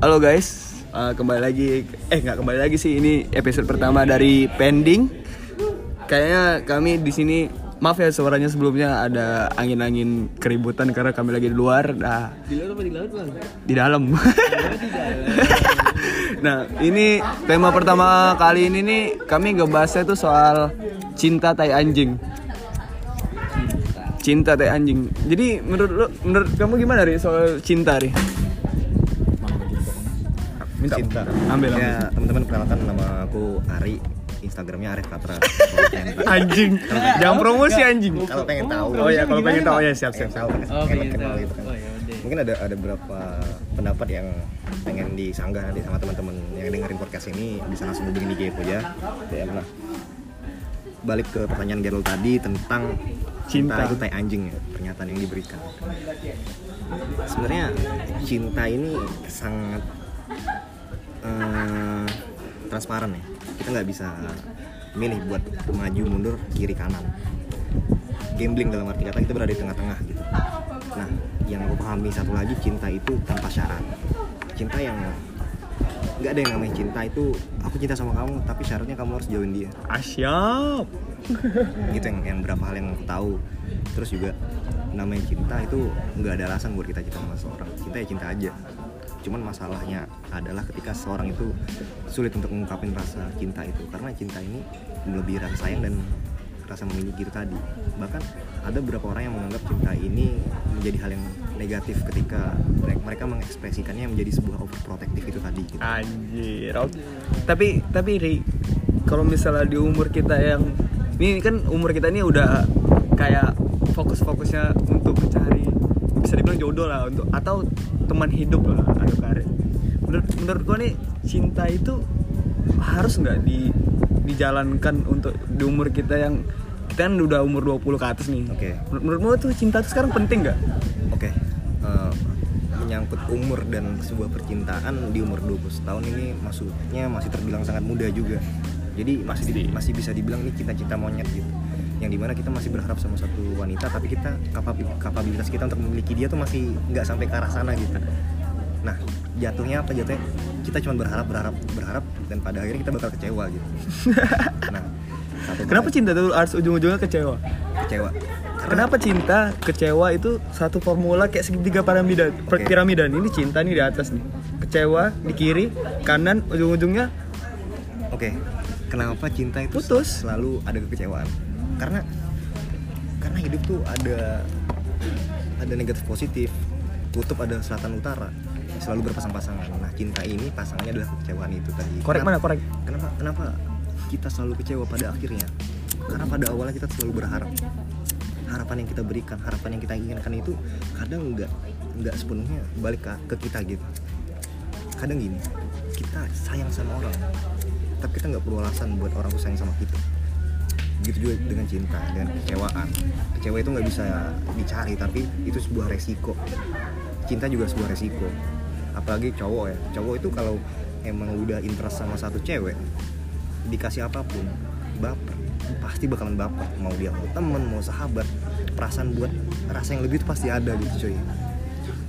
Halo guys, uh, kembali lagi. Eh nggak kembali lagi sih. Ini episode pertama dari Pending. Kayaknya kami di sini maaf ya suaranya sebelumnya ada angin-angin keributan karena kami lagi di luar. Nah, Di luar apa di laut bang? di dalam. nah, ini tema pertama kali ini nih kami ngebahasnya tuh soal cinta tai anjing. Cinta tai anjing. Jadi menurut lo, menurut kamu gimana ri soal cinta ri? Minta. cinta Ambil, ambil. ya teman-teman perkenalkan nama aku Ari Instagramnya Arif Patra Anjing. Jangan promosi anjing. kalau pengen tahu Oh ya, kalau pengen tahu ya siap siap. kan Oh, pengen tahu. gitu kan Oh, ya mungkin ada ada beberapa pendapat yang pengen disanggah nanti sama teman-teman yang dengerin podcast ini bisa langsung hubungin IG aku aja ya nah balik ke pertanyaan Gerald tadi tentang Cinta. cinta itu tai anjing ya pernyataan yang diberikan sebenarnya cinta ini sangat eh, transparan ya. Kita nggak bisa milih buat maju mundur kiri kanan. Gambling dalam arti kata kita berada di tengah-tengah gitu. Nah yang aku pahami satu lagi cinta itu tanpa syarat. Cinta yang nggak ada yang namanya cinta itu aku cinta sama kamu tapi syaratnya kamu harus jauhin dia. Asyap. gitu yang, yang berapa hal yang aku tahu. Terus juga namanya cinta itu nggak ada alasan buat kita cinta sama seorang cinta ya cinta aja cuman masalahnya adalah ketika seorang itu sulit untuk mengungkapin rasa cinta itu karena cinta ini melebihi rasa sayang dan rasa memiliki itu tadi bahkan ada beberapa orang yang menganggap cinta ini menjadi hal yang negatif ketika mereka, mengekspresikannya menjadi sebuah overprotective itu tadi gitu. Anjir. Tapi tapi Ri, kalau misalnya di umur kita yang ini kan umur kita ini udah kayak fokus-fokusnya untuk mencari bisa dibilang jodoh lah untuk atau teman hidup lah ada karir. Menurut menurut gua nih cinta itu harus nggak di dijalankan untuk di umur kita yang kita kan udah umur 20 ke atas nih. Oke. Menur- Menurutmu tuh cinta tuh sekarang penting nggak? Oke, eh, menyangkut umur dan sebuah percintaan di umur 20 tahun ini maksudnya masih terbilang sangat muda juga. Jadi masih di- masih bisa dibilang ini cinta-cinta monyet gitu. Yang di mana kita masih berharap sama satu wanita, tapi kita kapabil- kapabilitas kita untuk memiliki dia tuh masih nggak sampai ke arah sana gitu. Nah, jatuhnya apa jatuhnya? Kita cuma berharap, berharap, berharap, dan pada akhirnya kita bakal kecewa gitu. Nah, satu Kenapa cinta tuh harus ujung-ujungnya kecewa? kecewa? Karena Kenapa cinta, kecewa itu satu formula kayak segitiga piramida, Oke. piramida ini cinta nih di atas nih. Kecewa di kiri, kanan ujung-ujungnya Oke, kenapa cinta itu Putus. selalu ada kekecewaan? Karena karena hidup tuh ada ada negatif positif, kutub ada selatan utara, selalu berpasang-pasangan. Nah, cinta ini pasangannya adalah kekecewaan itu tadi. korek Kenapa- mana korek? Kenapa kenapa kita selalu kecewa pada akhirnya? Karena pada awalnya kita selalu berharap. Harapan yang kita berikan, harapan yang kita inginkan itu kadang nggak nggak sepenuhnya balik ke, ke kita gitu. Kadang gini, kita sayang sama orang, tapi kita nggak perlu alasan buat orang tuh sayang sama kita. Begitu juga dengan cinta, dengan kecewaan. Kecewa itu nggak bisa dicari, tapi itu sebuah resiko. Cinta juga sebuah resiko. Apalagi cowok ya, cowok itu kalau emang udah interest sama satu cewek, dikasih apa pun baper pasti bakalan baper mau dia mau temen mau sahabat perasaan buat rasa yang lebih itu pasti ada gitu cuy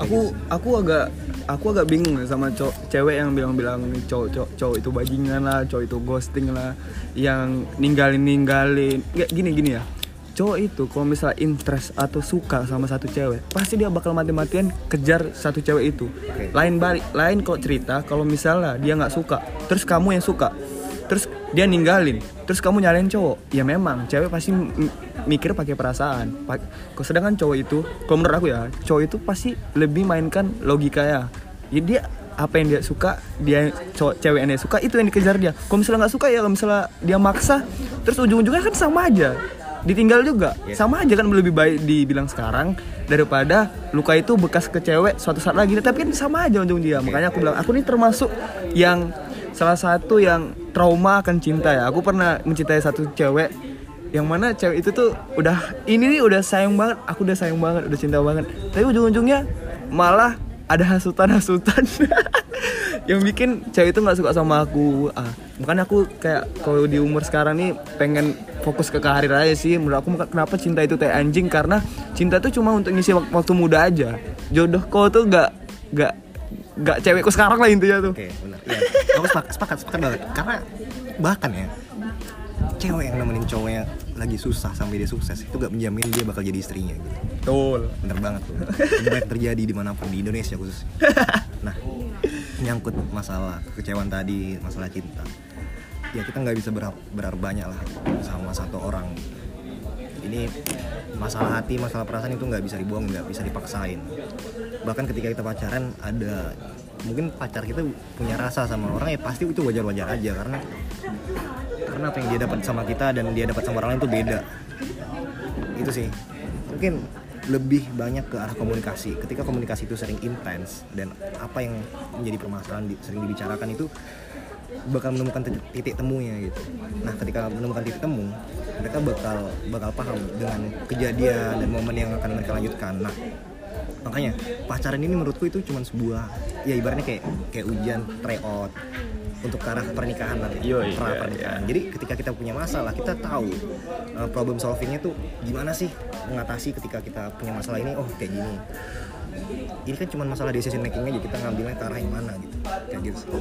Aku aku agak aku agak bingung ya sama cowok cewek yang bilang-bilang cowok cowok cowok itu bajingan lah, cowok itu ghosting lah, yang ninggalin ninggalin. Nggak gini gini ya. Cowok itu kalau misalnya interest atau suka sama satu cewek, pasti dia bakal mati-matian kejar satu cewek itu. Oke. Lain balik, lain kok cerita kalau misalnya dia nggak suka, terus kamu yang suka, terus dia ninggalin, terus kamu nyalain cowok. Ya memang cewek pasti mikir pakai perasaan. Kok sedangkan cowok itu, kalau menurut aku ya, cowok itu pasti lebih mainkan logika ya. Ya dia apa yang dia suka, dia cowok cewek yang dia suka itu yang dikejar dia. Kalau misalnya nggak suka ya, kalau misalnya dia maksa, terus ujung-ujungnya kan sama aja. Ditinggal juga, Iya. sama aja kan lebih baik dibilang sekarang daripada luka itu bekas ke cewek suatu saat lagi. Tapi kan sama aja ujung dia. Makanya aku bilang, aku ini termasuk yang salah satu yang trauma akan cinta ya. Aku pernah mencintai satu cewek yang mana cewek itu tuh udah ini nih udah sayang banget, aku udah sayang banget, udah cinta banget. Tapi ujung-ujungnya malah ada hasutan-hasutan yang bikin cewek itu nggak suka sama aku. Ah, makanya aku kayak kalau di umur sekarang nih pengen fokus ke karir aja sih. Menurut aku kenapa cinta itu kayak anjing karena cinta tuh cuma untuk ngisi wak- waktu muda aja. Jodoh kau tuh nggak nggak nggak cewekku sekarang lah intinya tuh Oke, benar. Iya, aku sepakat, sepakat, sepakat banget. Karena bahkan ya, cewek yang nemenin cowok yang lagi susah sampai dia sukses itu gak menjamin dia bakal jadi istrinya gitu. betul Bener banget tuh. Banyak terjadi di mana pun di Indonesia khusus. Nah, nyangkut masalah kekecewaan tadi, masalah cinta. Ya kita nggak bisa berharap, berharap banyak lah sama satu orang. Ini masalah hati, masalah perasaan itu nggak bisa dibuang, nggak bisa dipaksain. Bahkan ketika kita pacaran ada mungkin pacar kita punya rasa sama orang ya pasti itu wajar-wajar aja. Karena karena apa yang dia dapat sama kita dan dia dapat sama orang lain itu beda. Itu sih. Mungkin lebih banyak ke arah komunikasi. Ketika komunikasi itu sering intens dan apa yang menjadi permasalahan sering dibicarakan itu bakal menemukan titik, titik temunya gitu. Nah ketika menemukan titik temu mereka bakal bakal paham dengan kejadian dan momen yang akan mereka lanjutkan. Nah makanya pacaran ini menurutku itu cuma sebuah ya ibaratnya kayak kayak ujian tryout untuk ke arah pernikahan nanti Yoi, pra iya, pernikahan. Jadi ketika kita punya masalah kita tahu uh, problem solvingnya tuh gimana sih mengatasi ketika kita punya masalah ini oh kayak gini. Ini kan cuma masalah decision making aja kita ngambilnya ke arah yang mana gitu. Kayak gitu.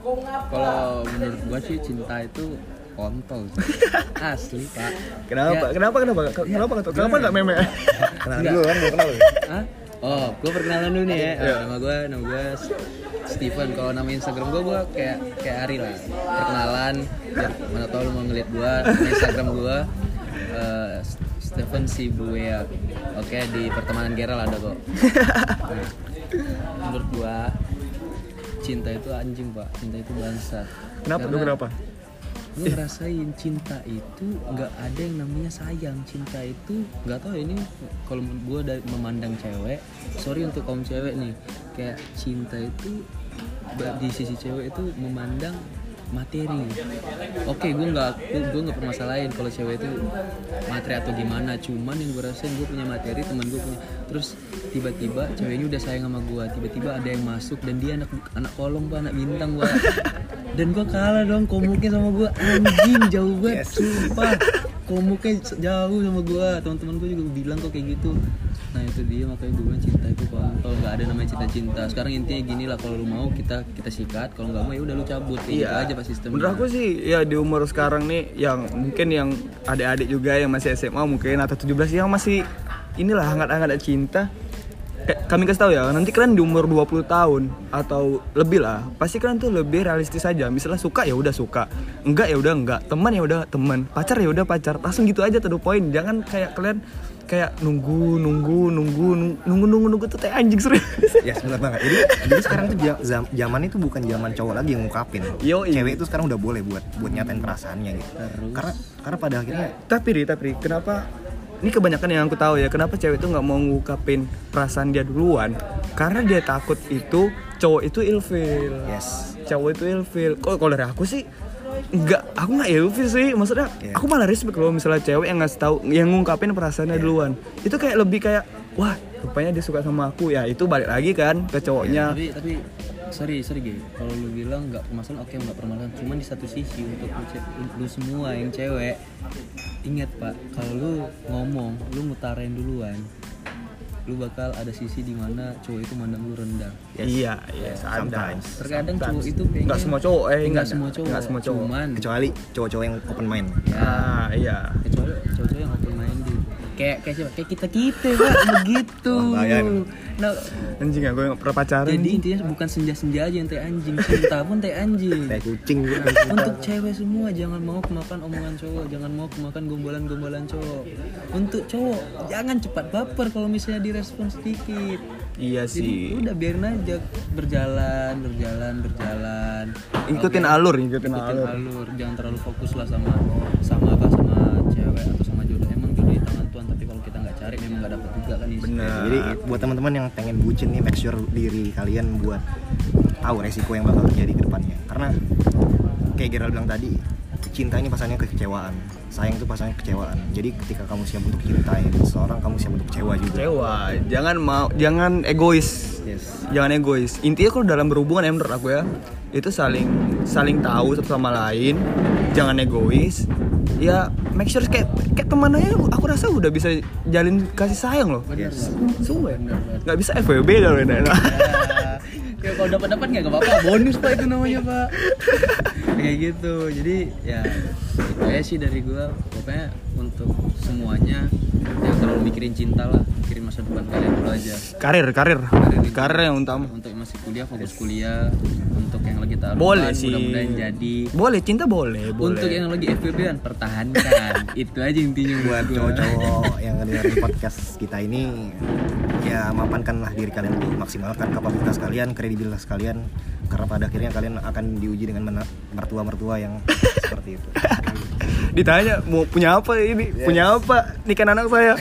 Kalau menurut gua sih cinta itu kontol sih. Asli, Pak. kenapa Ya, kenapa kenapa kenapa kenapa kenapa nggak meme kenalan Enggak. dulu kan kenal. Hah? Oh, gue perkenalan dulu nih ya. Iya. Nama gue, nama gue Steven. Kalau nama Instagram gue, gue kayak kayak Ari lah. Perkenalan. Biar mana tau lu mau ngeliat gue. Instagram gue eh, Steven Sibuya. Oke di pertemanan Gerald ada kok. Nah, menurut gue cinta itu anjing pak. Cinta itu bangsa. kenapa tuh kenapa Gue ngerasain cinta itu nggak ada yang namanya sayang cinta itu nggak tahu ini kalau gue dari memandang cewek sorry untuk kaum cewek nih kayak cinta itu di sisi cewek itu memandang materi. Oke gue nggak gue nggak permasalahin kalau cewek itu materi atau gimana. Cuman yang gue rasain gue punya materi teman gue punya. Terus tiba-tiba cewek ini udah sayang sama gue tiba-tiba ada yang masuk dan dia anak anak kolong pak anak bintang gua. Dan gue kalah dong komuknya sama gue anjing jauh banget Yes. sumpah. Komuknya jauh sama gue teman-teman gue juga bilang kok kayak gitu nah itu dia makanya gue bilang cinta itu kontol nggak ada namanya cinta-cinta sekarang intinya gini lah kalau lu mau kita kita sikat. Kalau nggak mau ya udah lu cabut. Kayak gitu aja pak sistemnya. Menurut aku sih ya di umur sekarang nih yang mungkin yang adik-adik juga yang masih SMA mungkin atau 17 yang masih inilah hangat-hangat cinta. Kayak kami kasih tahu ya, nanti kalian di umur 20 tahun atau lebih lah, pasti kalian tuh lebih realistis aja. Misalnya suka ya udah suka, enggak ya udah enggak, teman ya udah teman, pacar ya udah pacar. Langsung gitu aja tuh the point. Jangan kayak kalian kayak nunggu nunggu nunggu nunggu nunggu nunggu tuh kayak anjing serius. ya benar banget jadi jadi sekarang tuh ja- zam- zaman itu bukan zaman cowok lagi yang ngungkapin. Yoi. cewek itu sekarang udah boleh buat buat nyatain perasaannya gitu. Terus? karena karena pada akhirnya tapi Ri, tapi Ri, kenapa ini kebanyakan yang aku tahu ya kenapa cewek itu nggak mau ngungkapin perasaan dia duluan? Karena dia takut itu cowok itu ilfil. Yes. Cowok itu ilfil. Kok kalau dari aku sih nggak aku nggak ilfil sih. Maksudnya Iya. aku malah respect loh misalnya cewek yang ngasih tahu yang ngungkapin perasaannya duluan. Itu kayak lebih kayak wah rupanya dia suka sama aku. Ya itu balik lagi kan ke cowoknya. tapi tapi sorry sorry Ge. kalau lu bilang nggak permasalahan oke nggak permasalahan. Cuman di satu sisi untuk lu, lu semua yang cewek ingat pak kalau lu ngomong lu ngutarain duluan lu bakal ada sisi di mana cowok itu mandang lu rendah. Iya iya ada sometimes. terkadang cowok itu pengen nggak semua cowok eh nggak semua cowok nggak semua cowok. cuman kecuali cowok-cowok yang open mind. Ya. Ah iya. Kecuali cowok-cowok yang open minded kayak kayak siapa? Kayak kita kita pak begitu. Nah anjing ya gue nggak pernah pacaran jadi intinya bukan senja-senja aja yang teh anjing cinta pun teh anjing. Kayak kucing. Gitu untuk cewek semua jangan mau kemakan omongan cowok jangan mau kemakan gombalan-gombalan cowok. Untuk cowok jangan cepat baper kalau misalnya direspon sedikit. Iya jadi sih. udah biarin aja berjalan berjalan berjalan. Ikutin alur ikutin, ikutin alur. alur jangan terlalu fokus lah sama sama apa sama cewek atau sama nggak dapat juga kan. Bener. jadi buat teman-teman yang pengen bucin nih make sure diri kalian buat tahu resiko yang bakal terjadi ke depannya. Karena kayak Gerald bilang tadi cinta ini pasalnya kekecewaan. Sayang itu pasalnya kekecewaan. Jadi ketika kamu siap untuk cintai seseorang kamu siap untuk kecewa juga. Kecewa. Jangan mau jangan egois. Yes. Jangan egois. Intinya kalau dalam berhubungan ya menurut aku ya itu saling saling tahu satu sama lain. Jangan egois ya make sure kayak kayak teman aja aku rasa udah bisa jalin kasih sayang loh. Yes. Suwe. Nggak bisa FWB loh enak. Ya, ya kalau dapat dapat nggak apa-apa. Bonus pak itu namanya pak. Kayak gitu. Jadi ya itu sih dari gua pokoknya untuk semuanya jangan terlalu mikirin cinta lah. Mikirin masa depan kalian dulu aja. Karir karir. Karir. karir yang utama. Untuk masih kuliah fokus kuliah taruhan boleh sih. mudah-mudahan jadi. Boleh cinta boleh boleh. Untuk yang lagi FPB kan pertahankan. Itu aja intinya buat cowok-cowok yang dengerin podcast kita ini ya mapankanlah diri kalian dulu maksimalkan kapabilitas kalian kredibilitas kalian karena pada akhirnya kalian akan diuji dengan mertua-mertua yang seperti itu. Ditanya mau punya apa ini? Punya apa? Nikahan anak saya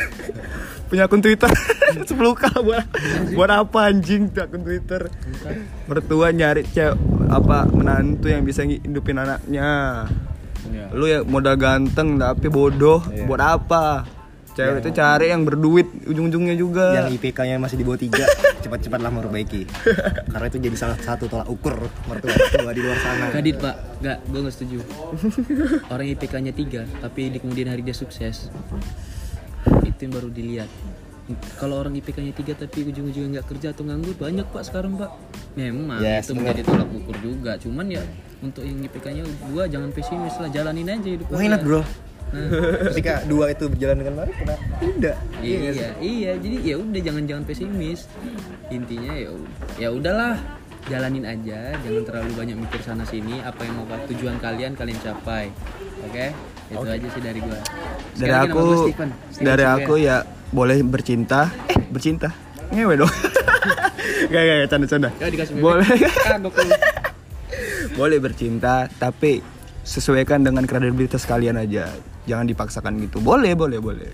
punya akun Twitter. 10k buat buat apa anjing tuh akun Twitter? Mertua nyari cewek apa menantu yang bisa hidupin anaknya. Ya. lu ya modal ganteng tapi bodoh. Iya. buat apa? Cewek itu cari yang berduit ujung-ujungnya juga. Yang IPK-nya masih di bawah tiga. Cepat-cepatlah memperbaiki. Karena itu jadi salah satu tolak ukur mertua-mertua di luar sana. Kadit pak, nggak, gue nggak setuju. Orang IPK-nya tiga, tapi di kemudian hari dia sukses, yang baru dilihat. Kalau orang IPK-nya tiga tapi ujung-ujungnya nggak kerja atau nganggur banyak pak sekarang pak. Memang Yes, itu menjadi tolak ukur juga. Cuman ya untuk yang IPK-nya dua jangan pesimis lah, jalanin aja hidup. why not bro Nah, ketika dua itu berjalan dengan baik kenapa tidak iya, iya. Jadi ya udah jangan jangan pesimis. Intinya ya ya udahlah jalanin aja, jangan terlalu banyak mikir sana sini. Apa yang mau tujuan kalian kalian capai. Oke? Itu aja sih dari gua. Dari aku dari aku ya boleh bercinta eh bercinta ngewe dong gak gak gak, canda canda Ya boleh lu. boleh bercinta tapi sesuaikan dengan kredibilitas kalian aja jangan dipaksakan gitu boleh boleh boleh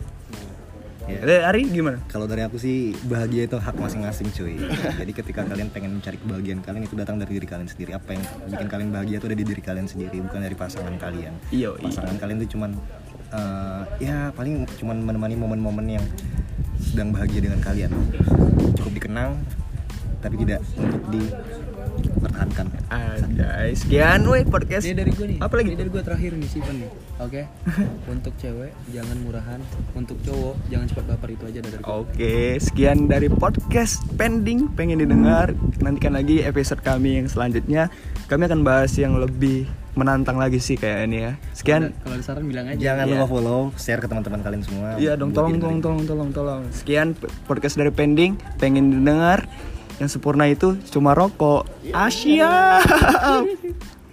Ya. Eh, Ari gimana Kalau dari aku sih bahagia itu hak masing-masing cuy. Jadi ketika kalian pengen mencari kebahagiaan kalian itu datang dari diri kalian sendiri. Apa yang bikin kalian bahagia itu ada di diri kalian sendiri, bukan dari pasangan kalian. Iya, iya. Pasangan kalian itu cuman eh, ya paling cuman menemani momen-momen yang sedang bahagia dengan kalian. Cukup dikenang tapi tidak untuk dipertahankan. Anjay, sekian woi podcast. Ini dari gua nih. Apa lagi? Ini dari gua terakhir nih Steven nih. Oke. Untuk cewek jangan murahan, untuk cowok jangan cepat baper itu aja dari gua. Oke, sekian dari podcast pending pengen didengar. Nantikan lagi episode kami yang selanjutnya. Kami akan bahas yang lebih menantang lagi sih kayak ini ya. Sekian. Kalau ada saran bilang aja. Jangan lupa follow, share ke teman-teman kalian semua. Iya dong, tolong, tolong, tolong, tolong, tolong. Sekian podcast dari pending pengen didengar. Yang sempurna itu cuma rokok. Asia.